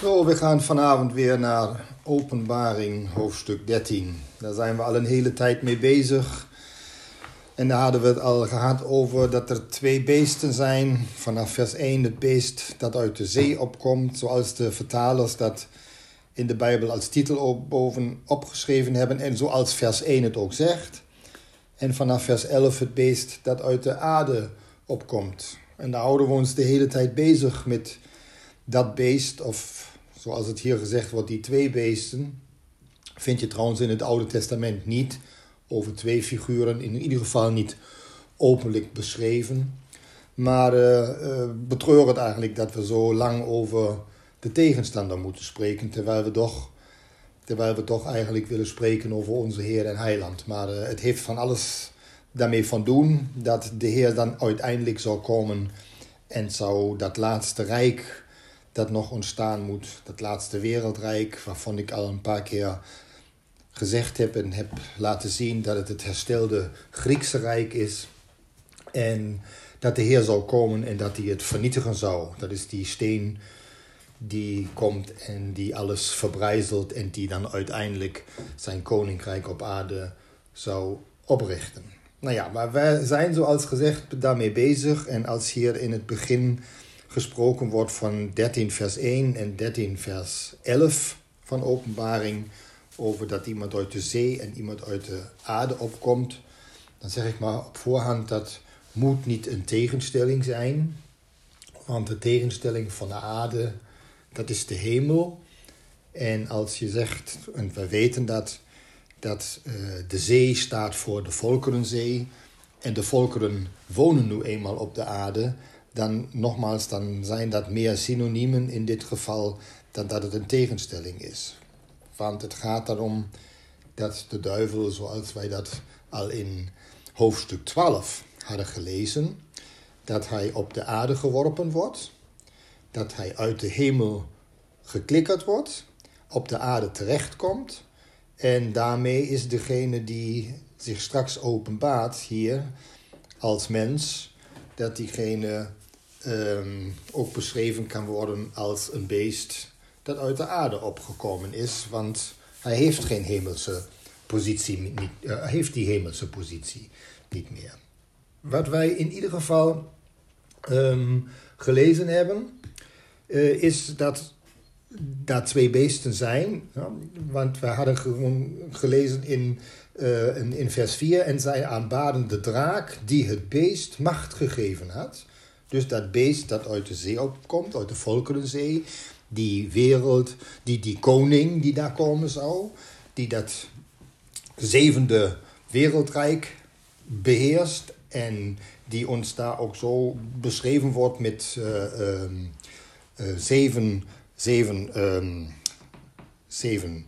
Zo, we gaan vanavond weer naar Openbaring, hoofdstuk 13. Daar zijn we al een hele tijd mee bezig. En daar hadden we het al gehad over dat er twee beesten zijn. Vanaf vers 1 het beest dat uit de zee opkomt, zoals de vertalers dat in de Bijbel als titel boven opgeschreven hebben en zoals vers 1 het ook zegt. En vanaf vers 11 het beest dat uit de aarde opkomt. En daar houden we ons de hele tijd bezig met dat beest, of zoals het hier gezegd wordt, die twee beesten. Vind je trouwens in het Oude Testament niet over twee figuren, in ieder geval niet openlijk beschreven. Maar uh, betreur het eigenlijk dat we zo lang over de tegenstander moeten spreken, terwijl we toch, terwijl we toch eigenlijk willen spreken over onze Heer en Heiland. Maar uh, het heeft van alles daarmee van doen dat de Heer dan uiteindelijk zal komen en zou dat laatste rijk dat nog ontstaan moet, dat laatste wereldrijk, waarvan ik al een paar keer gezegd heb en heb laten zien dat het het herstelde Griekse rijk is. En dat de Heer zal komen en dat hij het vernietigen zou. Dat is die steen die komt en die alles verbrijzelt en die dan uiteindelijk zijn koninkrijk op aarde zou oprichten. Nou ja, maar wij zijn zoals gezegd daarmee bezig. En als hier in het begin gesproken wordt van 13 vers 1 en 13 vers 11 van openbaring, over dat iemand uit de zee en iemand uit de aarde opkomt, dan zeg ik maar op voorhand dat moet niet een tegenstelling zijn. Want de tegenstelling van de aarde, dat is de hemel. En als je zegt, en we weten dat, dat uh, de zee staat voor de volkerenzee. En de volkeren wonen nu eenmaal op de aarde. Dan nogmaals, dan zijn dat meer synoniemen in dit geval dan dat het een tegenstelling is. Want het gaat erom dat de duivel, zoals wij dat al in hoofdstuk 12 hadden gelezen, dat hij op de aarde geworpen wordt, dat hij uit de hemel geklikkerd wordt, op de aarde terechtkomt en daarmee is degene die zich straks openbaart hier als mens, dat diegene um, ook beschreven kan worden als een beest dat uit de aarde opgekomen is, want hij heeft geen hemelse positie, niet, uh, heeft die hemelse positie niet meer. Wat wij in ieder geval um, gelezen hebben, uh, is dat daar twee beesten zijn. Want we hadden gewoon gelezen in, uh, in, in, vers 4... en zij aanbaden de draak die het beest macht gegeven had. Dus dat beest dat uit de zee opkomt, uit de Volkerenzee... die wereld, die, die koning die daar komen zou... die dat zevende wereldrijk beheerst... en die ons daar ook zo beschreven wordt met uh, uh, zeven zeven, um, zeven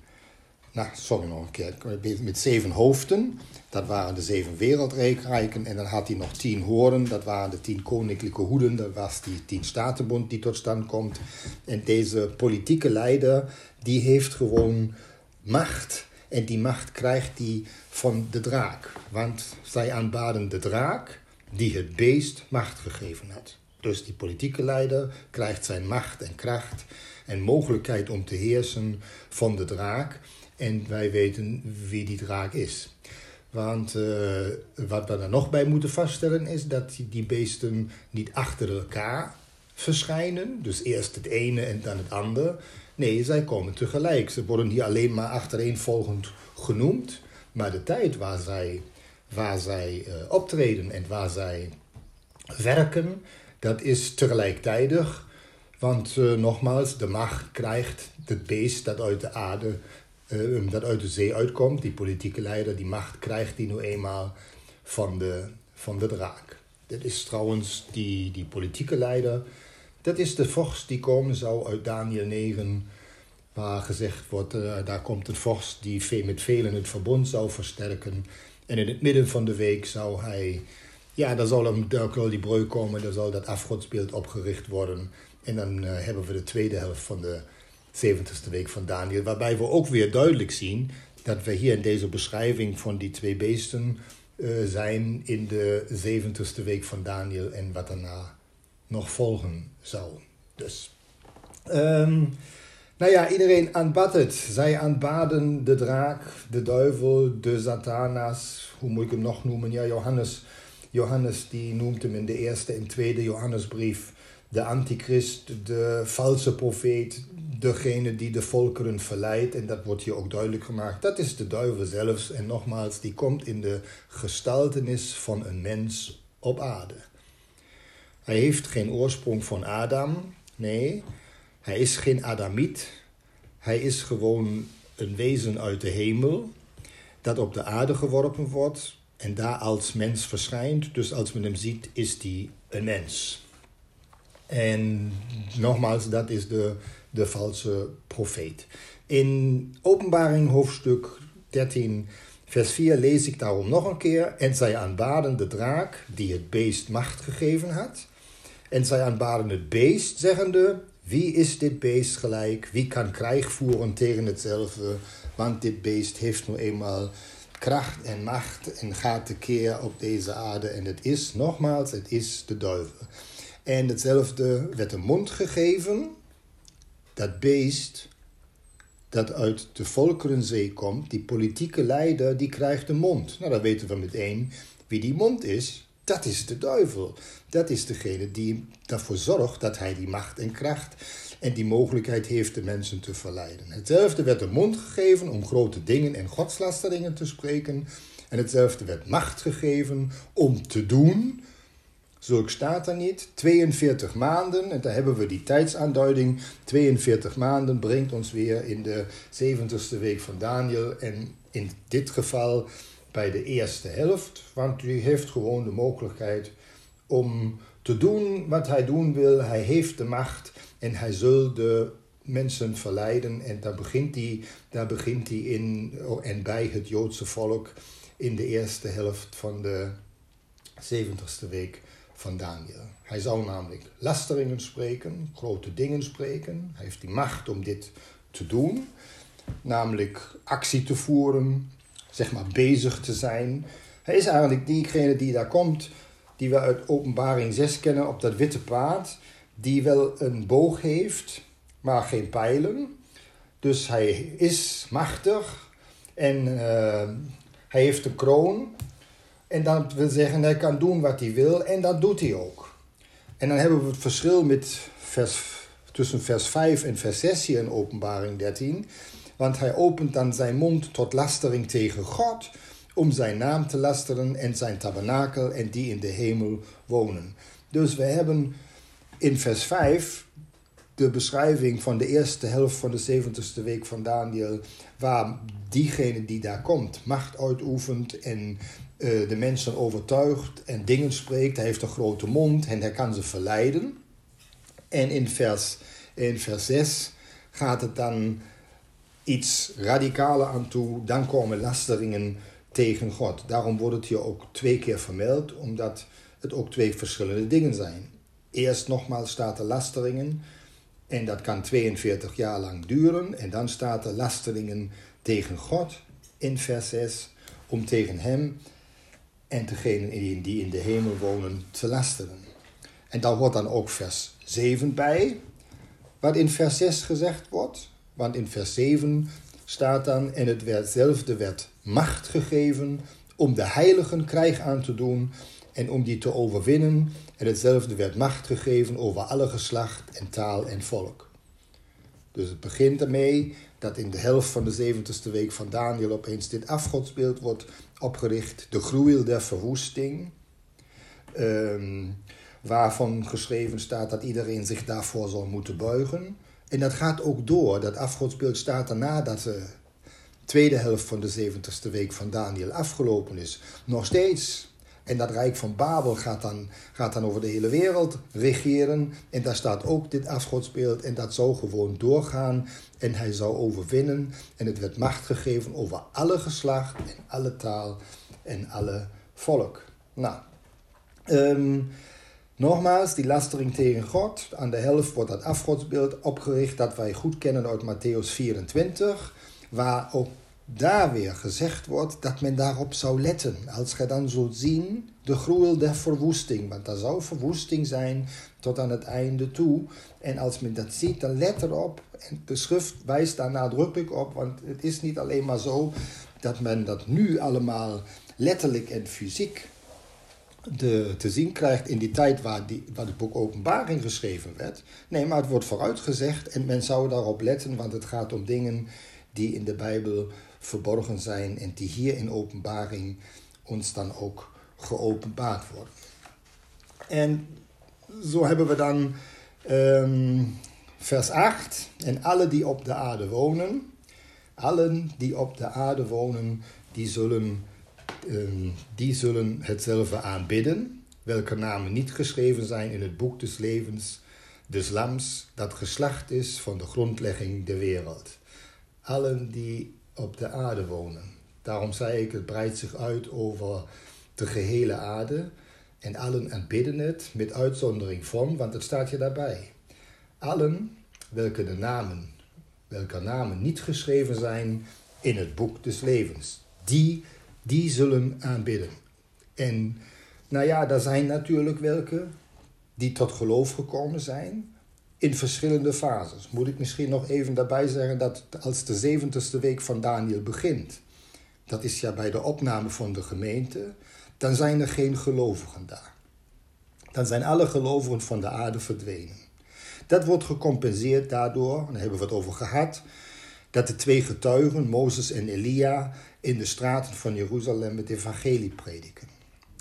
nou, sorry nog een keer, met zeven hoofden. Dat waren de zeven wereldrijken. En dan had hij nog tien horen. Dat waren de tien koninklijke hoeden. Dat was die tien statenbond die tot stand komt. En deze politieke leider, die heeft gewoon macht. En die macht krijgt hij van de draak. Want zij aanbaden de draak die het beest macht gegeven had. Dus die politieke leider krijgt zijn macht en kracht en mogelijkheid om te heersen van de draak. En wij weten wie die draak is. Want uh, wat we er nog bij moeten vaststellen is dat die beesten niet achter elkaar verschijnen. Dus eerst het ene en dan het andere. Nee, zij komen tegelijk. Ze worden hier alleen maar achtereenvolgend genoemd. Maar de tijd waar zij, waar zij uh, optreden en waar zij werken, dat is tegelijkertijd want uh, nogmaals, de macht krijgt het beest dat uit de aarde, uh, dat uit de zee uitkomt. Die politieke leider, die macht krijgt die nu eenmaal van de, van de draak. Dit is trouwens die, die politieke leider. Dat is de vorst die komen zou uit Daniel 9, waar gezegd wordt, uh, daar komt een vorst die met velen het verbond zou versterken. En in het midden van de week zou hij, ja, daar zal een duikel die breuk komen, daar zal dat afgodsbeeld opgericht worden. En dan uh, hebben we de tweede helft van de 70ste week van Daniel, waarbij we ook weer duidelijk zien dat we hier in deze beschrijving van die twee beesten uh, zijn in de 70ste week van Daniel en wat daarna nog volgen zou. Dus. Um, Nou ja, iedereen aanbad het. Zij aanbaden de draak, de duivel, de satanas. Hoe moet ik hem nog noemen? Ja, Johannes, Johannes die noemt hem in de eerste en tweede Johannesbrief de antichrist, de valse profeet, degene die de volkeren verleidt. En dat wordt hier ook duidelijk gemaakt. Dat is de duivel zelfs. En nogmaals, die komt in de gestaltenis van een mens op aarde. Hij heeft geen oorsprong van Adam. Nee, hij is geen Adamiet. Hij is gewoon een wezen uit de hemel dat op de aarde geworpen wordt en daar als mens verschijnt. Dus als men hem ziet, is hij een mens. En nogmaals, dat is de, de valse profeet. In Openbaring hoofdstuk 13, vers 4 lees ik daarom nog een keer. En zij aanbaden de draak die het beest macht gegeven had. En zij aanbaden het beest, zeggende: Wie is dit beest gelijk? Wie kan krijg voeren tegen hetzelfde? Want dit beest heeft nu eenmaal kracht en macht en gaat tekeer op deze aarde. En het is, nogmaals, het is de duivel. En hetzelfde werd de mond gegeven. Dat beest dat uit de Volkerenzee komt, die politieke leider, die krijgt de mond. Nou, dan weten we meteen wie die mond is. Dat is de duivel. Dat is degene die ervoor zorgt dat hij die macht en kracht en die mogelijkheid heeft de mensen te verleiden. Hetzelfde werd de mond gegeven om grote dingen en godslasteringen te spreken. En hetzelfde werd macht gegeven om te doen Zulk staat er niet. 42 maanden, en daar hebben we die tijdsaanduiding. 42 maanden brengt ons weer in de 70ste week van Daniel. En in dit geval bij de eerste helft. Want u heeft gewoon de mogelijkheid om te doen wat hij doen wil. Hij heeft de macht en hij zal de mensen verleiden. En daar begint hij, daar begint hij in en bij het Joodse volk in de eerste helft van de 70ste week van Daniel. Hij zou namelijk lasteringen spreken, grote dingen spreken. Hij heeft die macht om dit te doen, namelijk actie te voeren, zeg maar bezig te zijn. Hij is eigenlijk diegene die daar komt, die we uit Openbaring 6 kennen op dat witte paard, die wel een boog heeft, maar geen pijlen. Dus hij is machtig en uh, hij heeft een kroon, en dat wil zeggen, hij kan doen wat hij wil en dat doet hij ook. En dan hebben we het verschil met vers, tussen vers 5 en vers 6 hier in Openbaring 13. Want hij opent dan zijn mond tot lastering tegen God, om zijn naam te lasteren en zijn tabernakel en die in de hemel wonen. Dus we hebben in vers 5 de beschrijving van de eerste helft van de 70ste week van Daniel, waar diegene die daar komt macht uitoefent en uh, de mensen overtuigt en dingen spreekt. Hij heeft een grote mond en hij kan ze verleiden. En in vers, in vers 6 gaat het dan iets radicaler aan toe. Dan komen lasteringen tegen God. Daarom wordt het hier ook twee keer vermeld, omdat het ook twee verschillende dingen zijn. Eerst nogmaals staat er lasteringen. En dat kan 42 jaar lang duren. En dan staat er lasteringen tegen God in vers 6. Om tegen hem en degenen die in de hemel wonen te lasteren. En daar wordt dan ook vers 7 bij, wat in vers 6 gezegd wordt. Want in vers 7 staat dan, en het werd macht gegeven om de heiligen krijg aan te doen en om die te overwinnen. En hetzelfde werd macht gegeven over alle geslacht en taal en volk. Dus het begint ermee dat in de helft van de 70ste week van Daniel opeens dit afgodsbeeld wordt opgericht. De gruwel der verwoesting. Ehm, waarvan geschreven staat dat iedereen zich daarvoor zal moeten buigen. En dat gaat ook door. Dat afgodsbeeld staat daarna dat de tweede helft van de 70ste week van Daniel afgelopen is. Nog steeds en dat Rijk van Babel gaat dan, gaat dan over de hele wereld regeren. En daar staat ook dit afgodsbeeld. En dat zou gewoon doorgaan. En hij zou overwinnen. En het werd macht gegeven over alle geslacht en alle taal en alle volk. Nou, um, nogmaals, die lastering tegen God. Aan de helft wordt dat afgodsbeeld opgericht dat wij goed kennen uit Matthäus 24. Waar ook daar weer gezegd wordt dat men daarop zou letten. Als je dan zult zien de gruwel der verwoesting. Want er zou verwoesting zijn tot aan het einde toe. En als men dat ziet, dan let erop. En de schrift wijst daar nadrukkelijk op. Want het is niet alleen maar zo dat men dat nu allemaal letterlijk en fysiek de, te zien krijgt in die tijd waar, die, waar het boek Openbaring geschreven werd. Nee, maar het wordt vooruitgezegd en men zou daarop letten, want het gaat om dingen die in de Bijbel verborgen zijn en die hier in Openbaring ons dan ook geopenbaard worden. En zo hebben we dan um, vers 8. En alle die op de aarde wonen, allen die op de aarde wonen, die zullen Ehm, die zullen hetzelfde aanbidden, welke namen niet geschreven zijn in het boek des levens des lams, dat geslacht is van de grondlegging der wereld. Allen die op de aarde wonen. Daarom zei ik, het breidt zich uit over de gehele aarde. En allen aanbidden het, met uitzondering van, want het staat je daarbij. Allen welke de namen, welke namen niet geschreven zijn in het boek des levens. Die die zullen aanbidden. En nou ja, er zijn natuurlijk welke die tot geloof gekomen zijn in verschillende fases. Moet ik misschien nog even daarbij zeggen dat als de zeventigste week van Daniel begint, dat is ja bij de opname van de gemeente, dan zijn er geen gelovigen daar. Dan zijn alle gelovigen van de aarde verdwenen. Dat wordt gecompenseerd daardoor, daar hebben we het over gehad, dat de twee getuigen, Mozes en Elia, in de straten van Jeruzalem het evangelie prediken.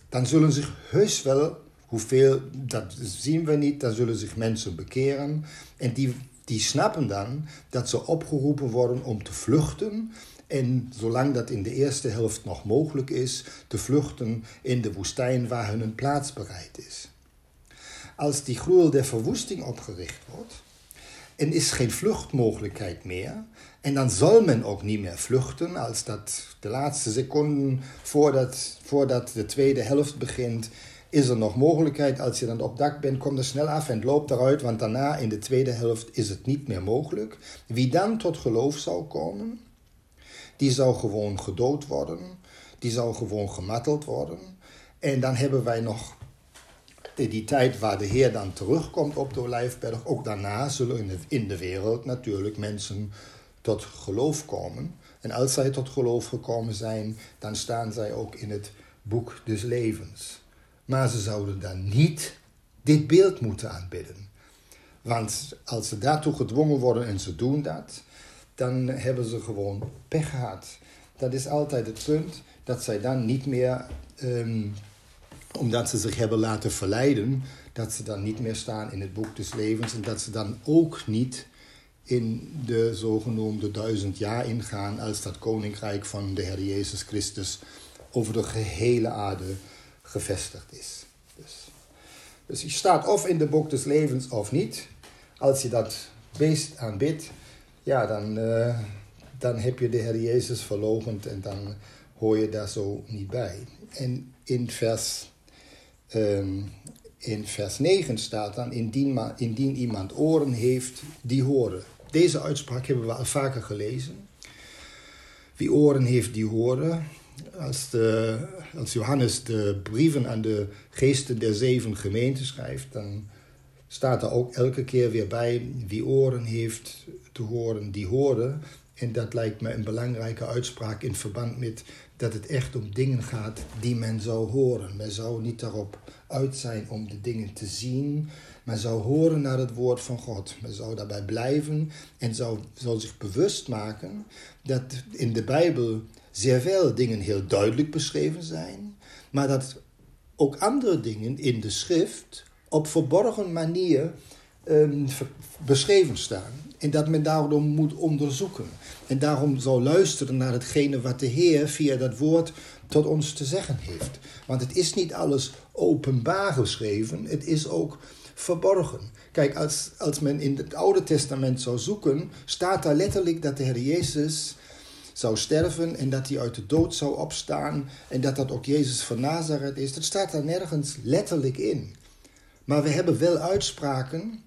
Dan zullen zich heus wel, hoeveel, dat zien we niet, dan zullen zich mensen bekeren. En die, die snappen dan dat ze opgeroepen worden om te vluchten. En zolang dat in de eerste helft nog mogelijk is, te vluchten in de woestijn waar hun een plaats bereid is. Als die gruwel der verwoesting opgericht wordt, en is geen vluchtmogelijkheid meer, en dan zal men ook niet meer vluchten als dat de laatste seconden voordat, voordat de tweede helft begint, is er nog mogelijkheid. Als je dan op dak bent, kom er snel af en loop eruit, want daarna in de tweede helft is het niet meer mogelijk. Wie dan tot geloof zou komen, die zou gewoon gedood worden, die zou gewoon gematteld worden. En dan hebben wij nog die tijd waar de Heer dan terugkomt op de Olijfberg, ook daarna zullen in de wereld natuurlijk mensen tot geloof komen. En als zij tot geloof gekomen zijn, dan staan zij ook in het boek des levens. Maar ze zouden dan niet dit beeld moeten aanbidden. Want als ze daartoe gedwongen worden en ze doen dat, dan hebben ze gewoon pech gehad. Dat is altijd het punt dat zij dan niet meer, ehm, omdat ze zich hebben laten verleiden, dat ze dan niet meer staan in het boek des levens en dat ze dan ook niet in de zogenoemde duizend jaar ingaan als dat koninkrijk van de Heer Jezus Christus over de gehele aarde gevestigd is. Dus, dus je staat of in de boek des levens of niet. Als je dat beest aanbidt, ja, dan, uh, dan heb je de Heer Jezus verlogend en dan hoor je daar zo niet bij. En in vers, um, in vers 9 staat dan, indien, indien iemand oren heeft, die horen. Deze uitspraak hebben we al vaker gelezen. Wie oren heeft, die horen. Als, de, als Johannes de brieven aan de geesten der zeven gemeenten schrijft, dan staat er ook elke keer weer bij: wie oren heeft te horen, die horen. En dat lijkt me een belangrijke uitspraak in verband met dat het echt om dingen gaat die men zou horen. Men zou niet daarop uit zijn om de dingen te zien, maar zou horen naar het woord van God. Men zou daarbij blijven en zou, zou zich bewust maken dat in de Bijbel zeer veel dingen heel duidelijk beschreven zijn, maar dat ook andere dingen in de schrift op verborgen manier um, beschreven staan. En dat men daarom moet onderzoeken. En daarom zou luisteren naar hetgene wat de Heer via dat woord tot ons te zeggen heeft. Want het is niet alles openbaar geschreven, het is ook verborgen. Kijk, als, als men in het Oude Testament zou zoeken, staat daar letterlijk dat de Heer Jezus zou sterven en dat hij uit de dood zou opstaan en dat dat ook Jezus van Nazareth is. Dat staat daar nergens letterlijk in. Maar we hebben wel uitspraken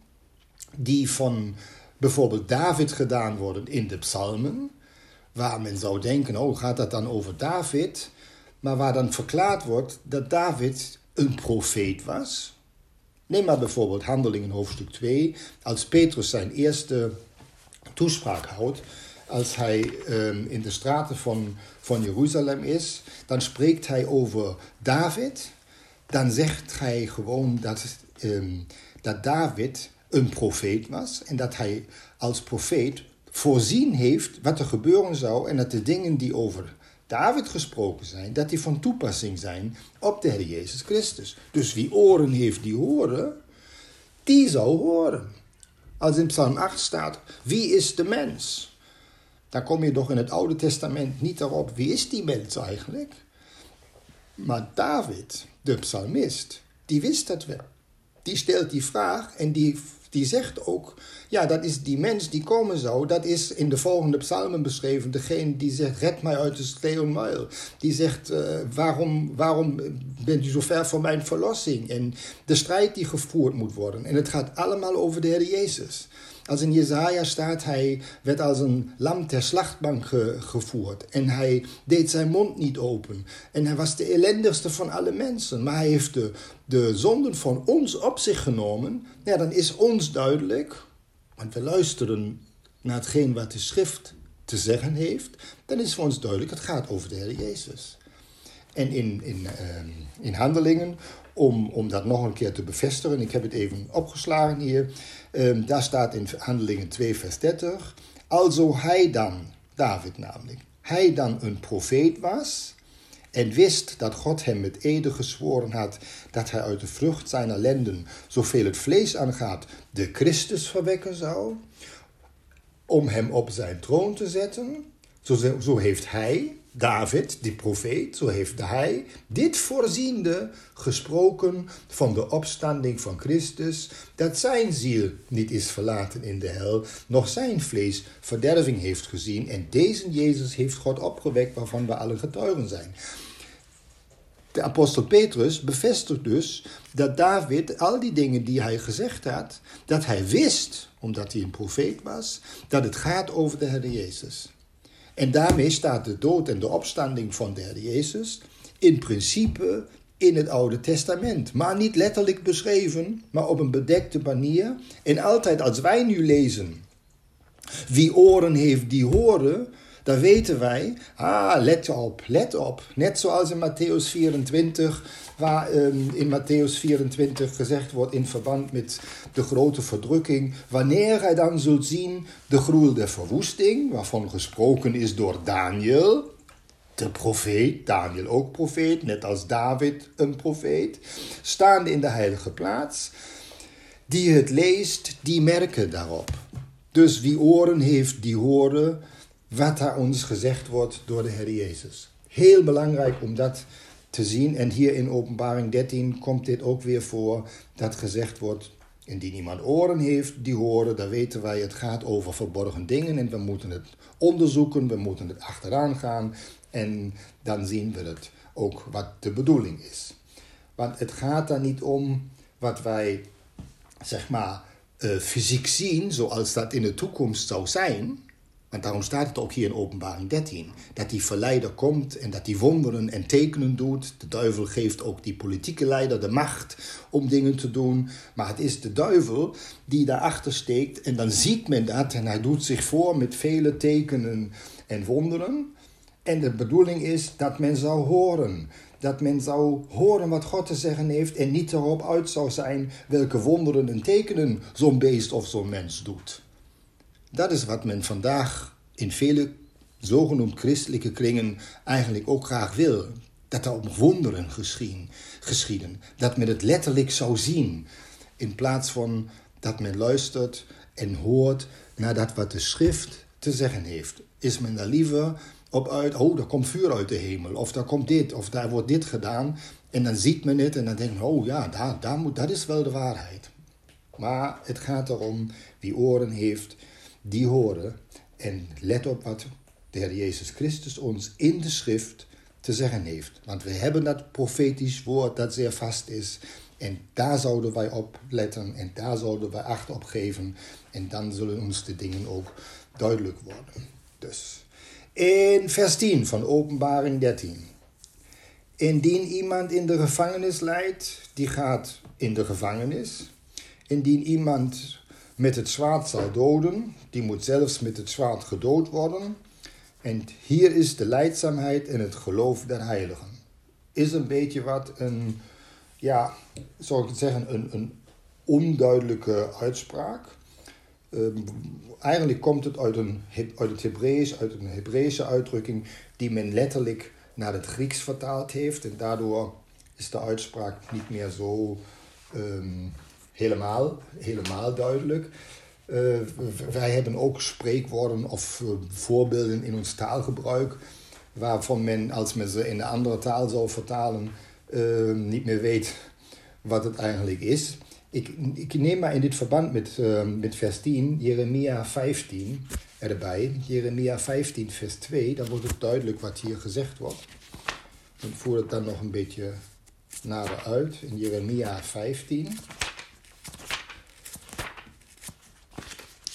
die van bijvoorbeeld David gedaan worden in de psalmen, waar men zou denken, oh gaat dat dan over David? maar waar dan verklaard wordt dat David een profeet was. Neem maar bijvoorbeeld Handelingen hoofdstuk 2, als Petrus zijn eerste toespraak houdt, als hij um, in de straten van, van Jeruzalem is, dan spreekt hij over David. Dan zegt hij gewoon dat, um, dat David een profeet was en dat hij als profeet voorzien heeft wat er gebeuren zou en dat de dingen die over David gesproken zijn, dat die van toepassing zijn op de Heer Jezus Christus. Dus wie oren heeft die horen, die zou horen. Als in Psalm 8 staat, wie is de mens? Dan kom je toch in het Oude Testament niet erop, wie is die mens eigenlijk? Maar David, de psalmist, die wist dat wel. Die stelt die vraag en die die zegt ook, ja, dat is die mens die komen zou. Dat is in de volgende psalmen beschreven. Degene die zegt, red mij uit de steelmuil. Die zegt, uh, waarom, waarom bent u zo ver van mijn verlossing? En de strijd die gevoerd moet worden. En het gaat allemaal over de Heer Jezus. Als in Jezaja staat, hij werd als een lam ter slachtbank gevoerd. En hij deed zijn mond niet open. En hij was de ellendigste van alle mensen. Maar hij heeft de, de zonden van ons op zich genomen. Ja, dan is ons duidelijk, want we luisteren naar hetgeen wat de schrift te zeggen heeft. Dan is voor ons duidelijk, het gaat over de Heer Jezus. En in, in, ehm, in handelingen, om, om dat nog een keer te bevestigen, ik heb het even opgeslagen hier. Um, daar staat in Handelingen 2, vers 30. Also hij dan, David namelijk, hij dan een profeet was en wist dat God hem met ede gezworen had dat hij uit de vrucht zijner lenden, zoveel het vlees aangaat, de Christus verwekken zou, om hem op zijn troon te zetten. Zo, zo heeft hij, David, die profeet, zo heeft hij dit voorziende gesproken van de opstanding van Christus, dat zijn ziel niet is verlaten in de hel, nog zijn vlees verderving heeft gezien en deze Jezus heeft God opgewekt waarvan we alle getuigen zijn. De apostel Petrus bevestigt dus dat David al die dingen die hij gezegd had, dat hij wist, omdat hij een profeet was, dat het gaat over de Heer Jezus. En daarmee staat de dood en de opstanding van de Heer Jezus in principe in het Oude Testament. Maar niet letterlijk beschreven, maar op een bedekte manier. En altijd als wij nu lezen, wie oren heeft die horen, dan weten wij, ah, let op, let op. Net zoals in Matthäus 24, waar um, in Matthäus 24 gezegd wordt in verband met de grote verdrukking, wanneer hij dan zult zien de groei der verwoesting, waarvan gesproken is door Daniel, de profeet, Daniel ook profeet, net als David een profeet, staande in de heilige plaats. Die het leest, die merken daarop. Dus wie oren heeft, die horen wat daar ons gezegd wordt door de Heer Jezus. Heel belangrijk om dat te zien. En hier in Openbaring 13 komt dit ook weer voor, dat gezegd wordt, indien iemand oren heeft die horen, dan weten wij het gaat over verborgen dingen en we moeten het onderzoeken, we moeten het achteraan gaan en dan zien we het ook wat de bedoeling is. Want het gaat daar niet om wat wij, zeg maar, uh, fysiek zien, zoals dat in de toekomst zou zijn. Want daarom staat het ook hier in Openbaring 13. Dat die verleider komt en dat die wonderen en tekenen doet. De duivel geeft ook die politieke leider de macht om dingen te doen. Maar het is de duivel die daarachter steekt. En dan ziet men dat en hij doet zich voor met vele tekenen en wonderen. En de bedoeling is dat men zou horen. Dat men zou horen wat God te zeggen heeft en niet erop uit zou zijn welke wonderen en tekenen zo'n beest of zo'n mens doet. Dat is wat men vandaag in vele zogenoemd christelijke kringen eigenlijk ook graag wil. Dat er op wonderen geschieden, geschieden. Dat men het letterlijk zou zien. In plaats van dat men luistert en hoort naar dat wat de schrift te zeggen heeft. Is men daar liever op uit, oh, er komt vuur uit de hemel. Of daar komt dit, of daar wordt dit gedaan. En dan ziet men het en dan denkt men, oh ja, daar, daar moet, dat is wel de waarheid. Maar het gaat erom, wie oren heeft, die horen. En let op wat de Heer Jezus Christus ons in de schrift te zeggen heeft. Want we hebben dat profetisch woord dat zeer vast is. En daar zouden wij op letten en daar zouden wij acht op geven. En dan zullen ons de dingen ook duidelijk worden. Dus in vers 10 van Openbaring 13. Indien iemand in de gevangenis leidt, die gaat in de gevangenis. Indien iemand met het zwaard zal doden, die moet zelfs met het zwaard gedood worden. En hier is de leidzaamheid en het geloof der heiligen. Is een beetje wat een, ja, zou ik het zeggen, een, een onduidelijke uitspraak. Ehm, eigenlijk komt het uit, een, uit het Hebreeuws, uit een Hebreeuwse uitdrukking die men letterlijk naar het Grieks vertaald heeft. En daardoor is de uitspraak niet meer zo ehm, helemaal, helemaal duidelijk. Uh, wij hebben ook spreekwoorden of uh, voorbeelden in ons taalgebruik, waarvan men, als men ze in een andere taal zou vertalen, uh, niet meer weet wat het eigenlijk is. Ik, ik neem maar in dit verband met, met vers 10, Jeremia 15 erbij. Jeremia 15, vers 2, dan wordt het duidelijk wat hier gezegd wordt. Ik voer het dan nog een beetje nader uit in Jeremia 15.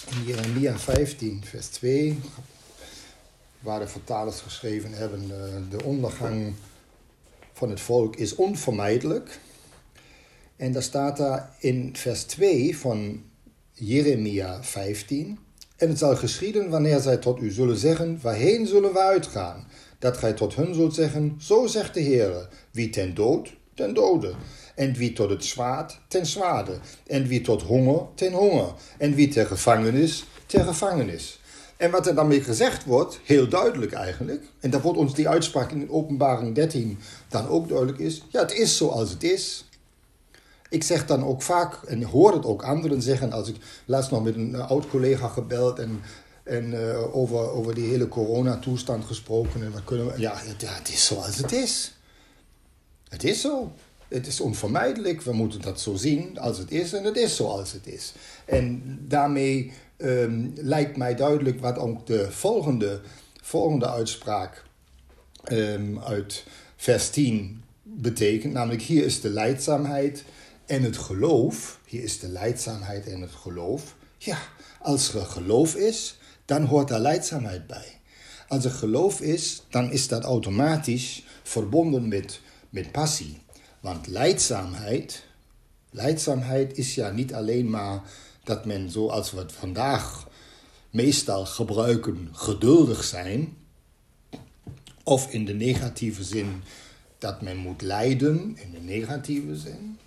Jeremia 15, vers 2, waar de vertalers geschreven hebben: eh, de ondergang van het volk is onvermijdelijk. En daar staat daar in vers 2 van Jeremia 15. En het zal geschieden wanneer zij tot u zullen zeggen: Waarheen zullen we uitgaan? Dat gij tot hun zult zeggen: Zo zegt de Heer: Wie ten dood, ten dode. En wie tot het zwaard, ten zwaarde. En wie tot honger, ten honger. En wie ter gevangenis, ter gevangenis. En wat er dan mee gezegd wordt, heel duidelijk eigenlijk, en daar wordt ons die uitspraak in openbaring 13 dan ook duidelijk is, ja, het is zoals het is. Ik zeg dan ook vaak, en hoor het ook anderen zeggen, als ik laatst nog met een oud-collega gebeld en, en uh, over, over die hele coronatoestand gesproken. En wat kunnen we, ja, het, ja, het is zoals het is. Het is zo. Het is onvermijdelijk. We moeten dat zo zien als het is. En het is zoals het is. En daarmee um, lijkt mij duidelijk wat ook de volgende, volgende uitspraak um, uit vers 10 betekent. Namelijk hier is de leidzaamheid en het geloof. Hier is de leidzaamheid en het geloof. Ja, als er geloof is, dan hoort daar leidzaamheid bij. Als er geloof is, dan is dat automatisch verbonden met, met passie. Want leidzaamheid, leidzaamheid is ja niet alleen maar dat men zoals we het vandaag meestal gebruiken, geduldig zijn. Of in de negatieve zin dat men moet lijden, in de negatieve zin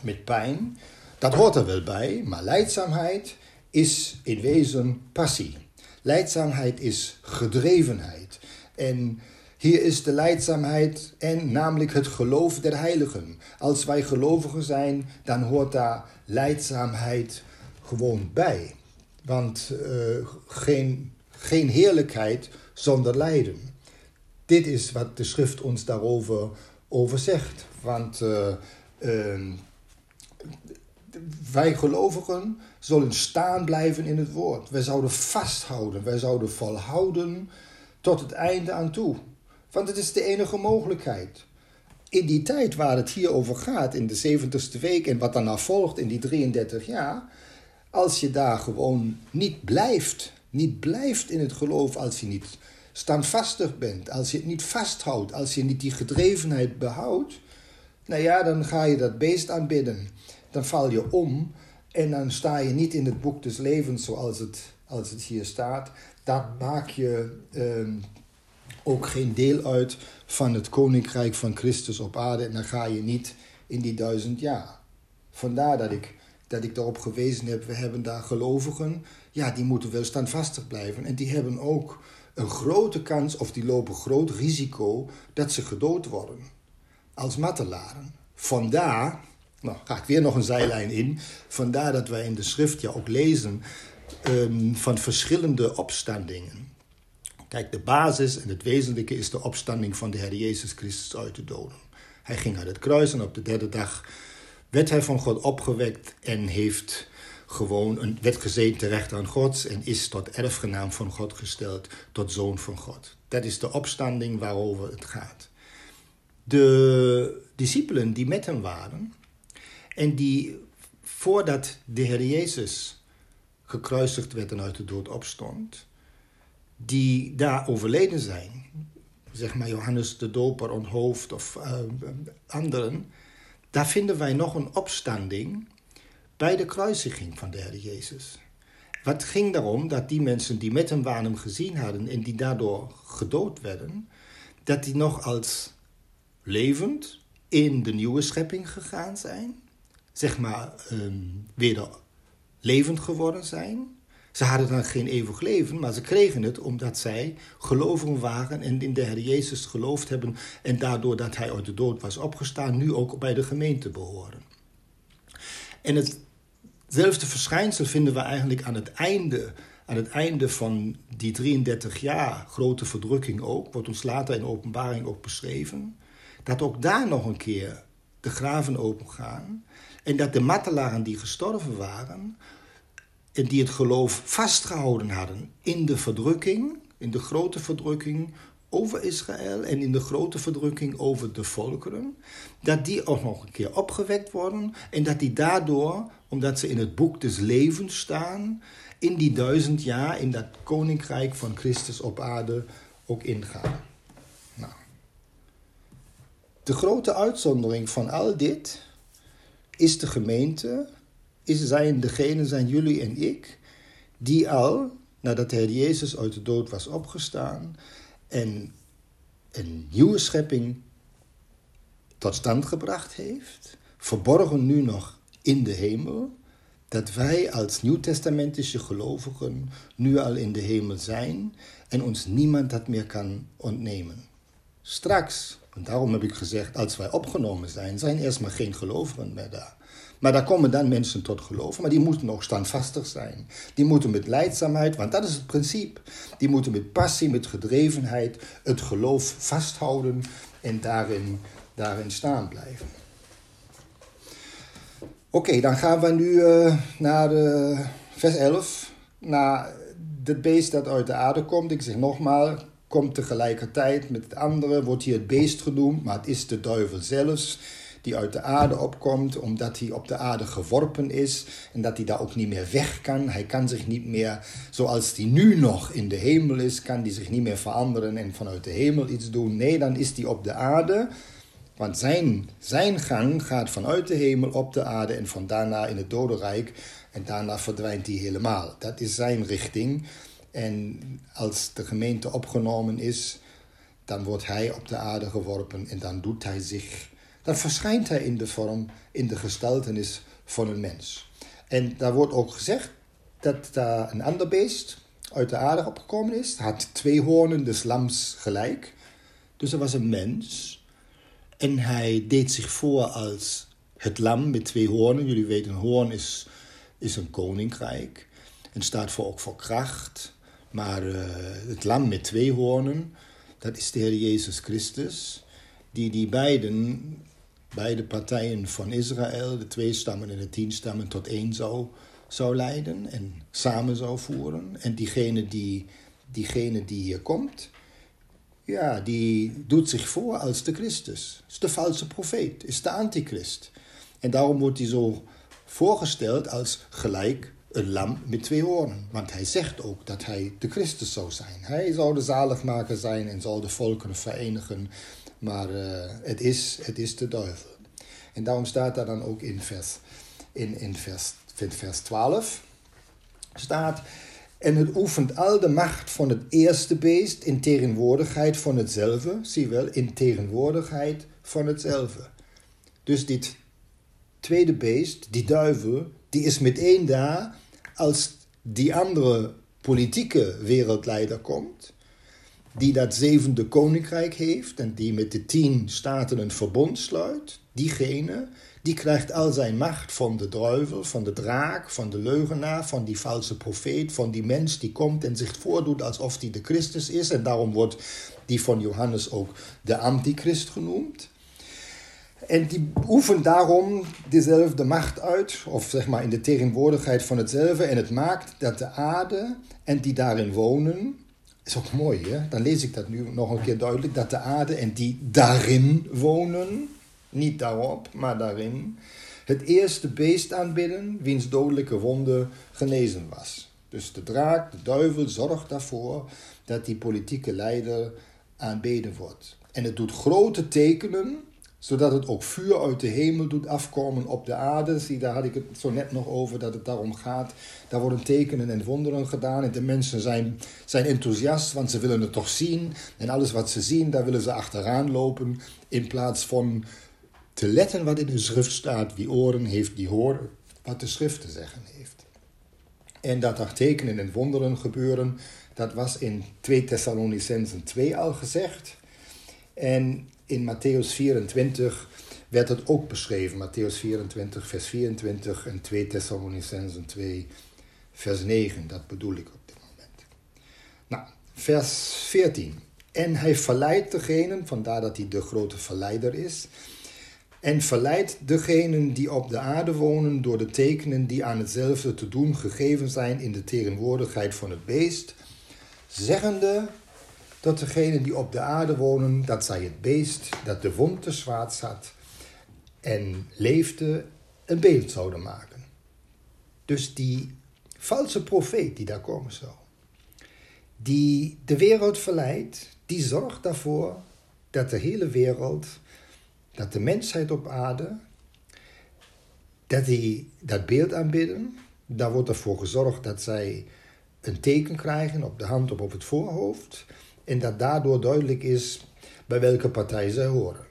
met pijn. Dat hoort er wel bij, maar leidzaamheid is in wezen passie. Leidzaamheid is gedrevenheid. En hier is de leidzaamheid en namelijk het geloof der heiligen. Als wij gelovigen zijn, dan hoort daar leidzaamheid gewoon bij. Want uh, geen, geen heerlijkheid zonder lijden. Dit is wat de schrift ons daarover over zegt. Want uh, uh, wij gelovigen zullen staan blijven in het woord. Wij zouden vasthouden, wij zouden volhouden tot het einde aan toe. Want het is de enige mogelijkheid. In die tijd waar het hier over gaat, in de 70ste week en wat daarna volgt in die 33 jaar, als je daar gewoon niet blijft, niet blijft in het geloof, als je niet standvastig bent, als je het niet vasthoudt, als je niet die gedrevenheid behoudt, nou ja, dan ga je dat beest aanbidden dan val je om en dan sta je niet in het boek des levens zoals het, als het hier staat. Dan maak je ehm, ook geen deel uit van het koninkrijk van Christus op aarde en dan ga je niet in die duizend jaar. Vandaar dat ik, dat ik daarop gewezen heb, we hebben daar gelovigen, ja, die moeten wel standvastig blijven en die hebben ook een grote kans of die lopen groot risico dat ze gedood worden als mattelaren. Vandaar nou, ga ik weer nog een zijlijn in. Vandaar dat wij in de schrift ja ook lezen um, van verschillende opstandingen. Kijk, de basis en het wezenlijke is de opstanding van de Heer Jezus Christus uit de doden. Hij ging uit het kruis en op de derde dag werd hij van God opgewekt en heeft gewoon een, werd gezeten terecht aan Gods en is tot erfgenaam van God gesteld, tot zoon van God. Dat is de opstanding waarover het gaat. De discipelen die met hem waren, en die voordat de Heer Jezus gekruisigd werd en uit de dood opstond, die daar overleden zijn. zeg maar Johannes de Doper onthoofd of uh, anderen, daar vinden wij nog een opstanding bij de kruisiging van de Heer Jezus. Wat ging daarom dat die mensen die met hem waren hem gezien hadden en die daardoor gedood werden, dat die nog als levend in de nieuwe schepping gegaan zijn, zeg maar um, weer levend geworden zijn. Ze hadden dan geen eeuwig leven, maar ze kregen het omdat zij gelovigen waren en in de Heer Jezus geloofd hebben en daardoor dat hij uit de dood was opgestaan, nu ook bij de gemeente behoren. En hetzelfde verschijnsel vinden we eigenlijk aan het einde, aan het einde van die 33 jaar grote verdrukking ook, wordt ons later in openbaring ook beschreven, dat ook daar nog een keer de graven opengaan en dat de martelaren die gestorven waren en die het geloof vastgehouden hadden in de verdrukking, in de grote verdrukking over Israël en in de grote verdrukking over de volkeren, dat die ook nog een keer opgewekt worden en dat die daardoor, omdat ze in het boek des levens staan, in die duizend jaar in dat koninkrijk van Christus op aarde ook ingaan. Nou. De grote uitzondering van al dit is de gemeente is, zijn degene, zijn jullie en ik, die al, nadat Heer Jezus uit de dood was opgestaan en een nieuwe schepping tot stand gebracht heeft, verborgen nu nog in de hemel, dat wij als nieuwtestamentische gelovigen nu al in de hemel zijn en ons niemand dat meer kan ontnemen. Straks, daarom heb ik gezegd, als wij opgenomen zijn, zijn eerst maar geen gelovigen meer daar. Maar daar komen dan mensen tot geloven, maar die moeten ook standvastig zijn. Die moeten met leidzaamheid, want dat is het principe. Die moeten met passie, met gedrevenheid het geloof vasthouden en daarin, daarin staan blijven. Oké, dan gaan we nu uh, naar de, vers 11. Naar het beest dat uit de aarde komt. Ik zeg nogmaals, komt tegelijkertijd met het andere, wordt hier het beest genoemd, maar het is de duivel zelfs die uit de aarde opkomt, omdat hij op de aarde geworpen is en dat hij daar ook niet meer weg kan. Hij kan zich niet meer, zoals hij nu nog in de hemel is, kan hij zich niet meer veranderen en vanuit de hemel iets doen. Nee, dan is hij op de aarde, want zijn, zijn gang gaat vanuit de hemel op de aarde en van daarna in het dodenrijk en daarna verdwijnt hij helemaal. Dat is zijn richting. En als de gemeente opgenomen is, dan wordt hij op de aarde geworpen en dan doet hij zich dan verschijnt hij in de vorm, in de gestaltenis van een mens. En daar wordt ook gezegd dat daar een ander beest uit de aarde opgekomen is. Hij had twee hoornen des lams gelijk. Dus er was een mens. En hij deed zich voor als het lam met twee hoornen. Jullie weten, een hoorn is, is een koninkrijk. En staat voor, ook voor kracht. Maar uh, het lam met twee hoornen, dat is de Heer Jezus Christus. Die die beiden beide partijen van Israël, de twee stammen en de tien stammen, tot één zou, zou leiden en samen zou voeren. En diegene die, diegene die hier komt, ja, die doet zich voor als de Christus. Is de valse profeet, is de antichrist. En daarom wordt hij zo voorgesteld als gelijk een lam met twee hoornen. Want hij zegt ook dat hij de Christus zou zijn. Hij zou de zaligmaker zijn en zal de volkeren verenigen maar uh, het, is, het is de duivel. En daarom staat daar dan ook in vers, in, in vers, in vers 12. Staat, en het oefent al de macht van het eerste beest in tegenwoordigheid van hetzelfde. Zie wel, in tegenwoordigheid van hetzelfde. Dus dit tweede beest, die duivel, die is meteen daar als die andere politieke wereldleider komt die dat zevende koninkrijk heeft en die met de tien staten een verbond sluit, diegene, die krijgt al zijn macht van de duivel, van de draak, van de leugenaar, van die valse profeet, van die mens die komt en zich voordoet alsof hij de Christus is. En daarom wordt die van Johannes ook de antichrist genoemd. En die oefent daarom dezelfde macht uit, of zeg maar in de tegenwoordigheid van hetzelfde. En het maakt dat de aarde en die daarin wonen, is ook mooi, hè? Dan lees ik dat nu nog een keer duidelijk. Dat de aarde en die daarin wonen, niet daarop, maar daarin, het eerste beest aanbidden, wiens dodelijke wonde genezen was. Dus de draak, de duivel, zorgt daarvoor dat die politieke leider aanbeden wordt. En het doet grote tekenen, zodat het ook vuur uit de hemel doet afkomen op de aarde. Zie, daar had ik het zo net nog over dat het daarom gaat. Daar worden tekenen en wonderen gedaan. En de mensen zijn, zijn enthousiast, want ze willen het toch zien. En alles wat ze zien, daar willen ze achteraan lopen. In plaats van te letten wat in de schrift staat. Wie oren heeft, die horen wat de schrift te zeggen heeft. En dat er tekenen en wonderen gebeuren, dat was in 2 Thessalonicensen 2 al gezegd. En in Matthäus 24 werd het ook beschreven. Matthäus 24, vers 24 en 2 Thessalonicensen 2, vers 9. Dat bedoel ik op dit moment. Nou, vers 14. En hij verleidt degenen, vandaar dat hij de grote verleider is. En verleidt degenen die op de aarde wonen door de tekenen die aan hetzelfde te doen gegeven zijn in de tegenwoordigheid van het beest, zeggende tot degenen die op de aarde wonen, dat zij het beest dat de wond te zwaard zat en leefde, een beeld zouden maken. Dus die valse profeet die daar komen zou, die de wereld verleidt, die zorgt daarvoor dat de hele wereld, dat de mensheid op aarde, dat die dat beeld aanbidden. Daar wordt ervoor gezorgd dat zij een teken krijgen op de hand of op het voorhoofd. En dat daardoor duidelijk is bij welke partij zij horen.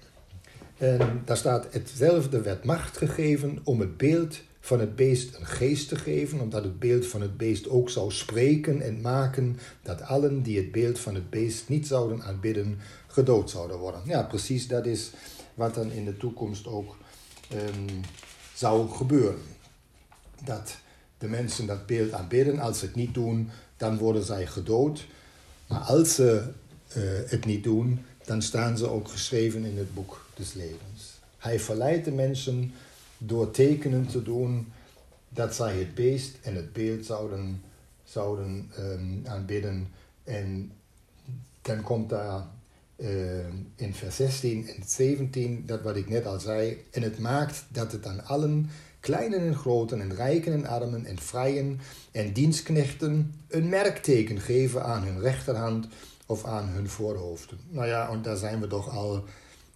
En daar staat hetzelfde werd macht gegeven om het beeld van het beest een geest te geven, omdat het beeld van het beest ook zou spreken en maken dat allen die het beeld van het beest niet zouden aanbidden, gedood zouden worden. Ja, precies dat is wat dan in de toekomst ook um, zou gebeuren. Dat de mensen dat beeld aanbidden, als ze het niet doen, dan worden zij gedood. Maar als ze uh, het niet doen, dan staan ze ook geschreven in het boek des levens. Hij verleidt de mensen door tekenen te doen dat zij het beest en het beeld zouden, zouden um, aanbidden. En dan komt daar uh, in vers 16 en 17 dat wat ik net al zei. En het maakt dat het aan allen kleinen en groten en rijken en armen en vrijen en dienstknechten een merkteken geven aan hun rechterhand of aan hun voorhoofden. Nou ja, en daar zijn we toch al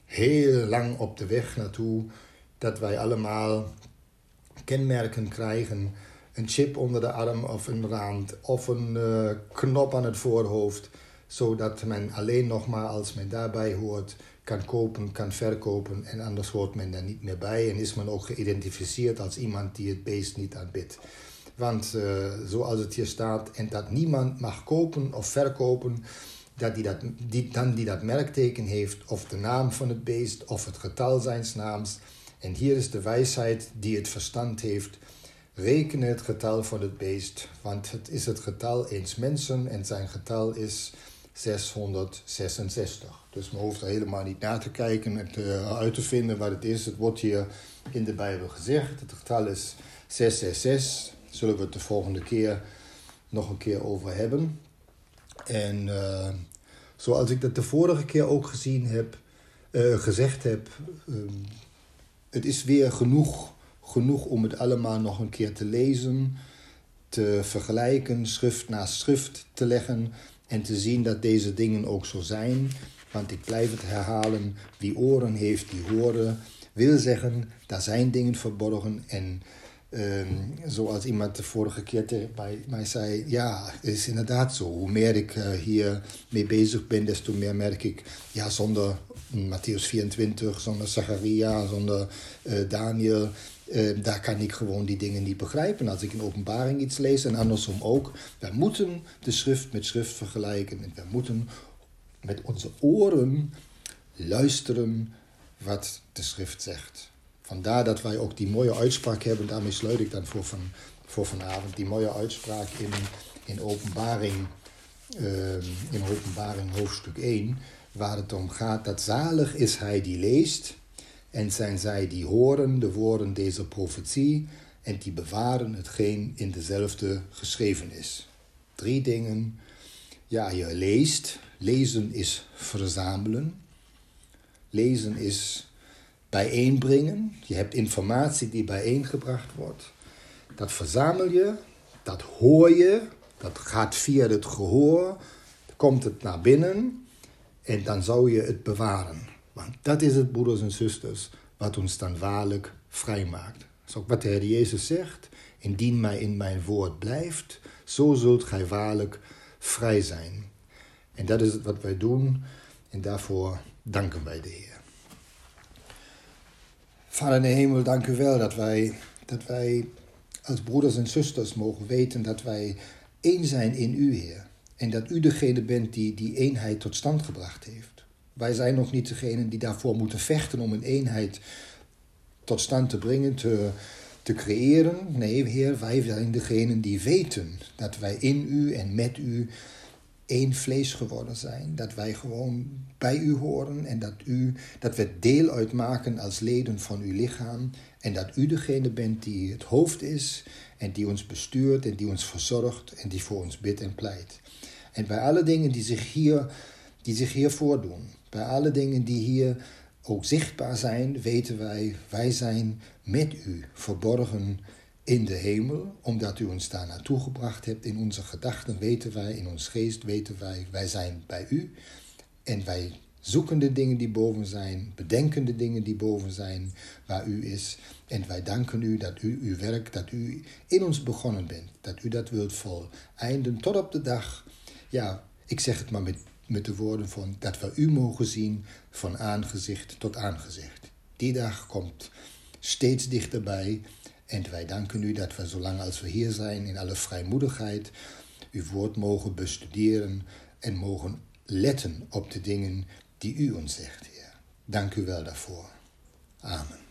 heel lang op de weg naartoe dat wij allemaal kenmerken krijgen. Een chip onder de arm of een rand of een uh, knop aan het voorhoofd, zodat men alleen nog maar als men daarbij hoort kan kopen, kan verkopen en anders hoort men er niet meer bij en is men ook geïdentificeerd als iemand die het beest niet aanbidt. Want uh, zoals het hier staat, en dat niemand mag kopen of verkopen, dat die dat, die, dan die dat merkteken heeft, of de naam van het beest, of het getal zijns naams. En hier is de wijsheid die het verstand heeft. Reken het getal van het beest, want het is het getal eens mensen en zijn getal is 666. Dus men hoeft er helemaal niet naar te kijken en te, uit te vinden wat het is. Het wordt hier in de Bijbel gezegd. Het getal is 666. Zullen we het de volgende keer nog een keer over hebben. En uh, zoals ik dat de vorige keer ook gezien heb, uh, gezegd heb, um, het is weer genoeg, genoeg om het allemaal nog een keer te lezen, te vergelijken, schrift naast schrift te leggen en te zien dat deze dingen ook zo zijn. Want ik blijf het herhalen, wie oren heeft, die horen, wil zeggen, daar zijn dingen verborgen en Um, zoals iemand de vorige keer tegen mij, zei, ja, het is inderdaad zo. Hoe meer ik uh, hier mee bezig ben, des te meer merk ik, ja, zonder Matthäus 24, zonder Zacharia, zonder uh, Daniel, uh, daar kan ik gewoon die dingen niet begrijpen. Als ik in openbaring iets lees en andersom ook. Wij moeten de schrift met schrift vergelijken en we moeten met onze oren luisteren wat de schrift zegt. Vandaar dat wij ook die mooie uitspraak hebben, daarmee sluit ik dan voor, van, voor vanavond, die mooie uitspraak in, in openbaring, uh, in openbaring hoofdstuk 1, waar het om gaat dat zalig is hij die leest en zijn zij die horen de woorden deze profetie en die bewaren hetgeen in dezelfde geschreven is. Drie dingen. Ja, je leest. Lezen is verzamelen. Lezen is bijeenbrengen. Je hebt informatie die bijeengebracht wordt. Dat verzamel je, dat hoor je, dat gaat via het gehoor, komt het naar binnen En dan zou je het bewaren. Want dat is het, broeders en zusters, wat ons dan waarlijk vrijmaakt. Dat is ook wat de Heer Jezus zegt. Indien mij in mijn woord blijft, zo zult gij waarlijk vrij zijn. En dat is wat wij doen en daarvoor danken wij de Heer. Vader in de hemel, dank u wel dat wij, dat wij als broeders en zusters mogen weten dat wij één zijn in u, Heer. En dat u degene bent die die eenheid tot stand gebracht heeft. Wij zijn nog niet degene die daarvoor moeten vechten om een eenheid tot stand te brengen, te, te creëren. Nee, Heer, wij zijn degenen die weten dat wij in u en met u één vlees geworden zijn. Dat wij gewoon bij u horen en dat, u, dat we deel uitmaken als leden van uw lichaam. En dat u degene bent die het hoofd is en die ons bestuurt en die ons verzorgt en die voor ons bidt en pleit. En bij alle dingen die zich hier, die zich hier voordoen, bij alle dingen die hier ook zichtbaar zijn, weten wij, wij zijn met u verborgen in de hemel, omdat u ons daar naartoe gebracht hebt. In onze gedachten weten wij, in ons geest weten wij, wij zijn bij u. En wij zoeken de dingen die boven zijn, bedenken de dingen die boven zijn, waar u is. En wij danken u dat u uw werk, dat u in ons begonnen bent, dat u dat wilt voleinden tot op de dag. Ja, ik zeg het maar met, met de woorden van dat we u mogen zien van aangezicht tot aangezicht. Die dag komt steeds dichterbij en wij danken u dat we, zolang als we hier zijn, in alle vrijmoedigheid, uw woord mogen bestuderen en mogen letten op de dingen die u ons zegt, Heer. Dank u wel daarvoor. Amen.